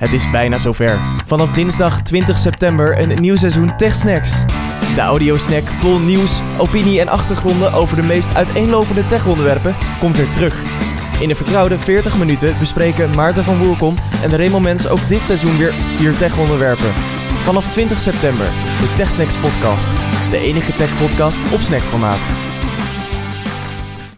Het is bijna zover. Vanaf dinsdag 20 september een nieuw seizoen TechSnacks. De audiosnack vol nieuws, opinie en achtergronden over de meest uiteenlopende techonderwerpen komt weer terug. In de vertrouwde 40 minuten bespreken Maarten van Woerkom en Raymond Mens ook dit seizoen weer vier techonderwerpen. Vanaf 20 september, de TechSnacks podcast. De enige tech-podcast op snackformaat.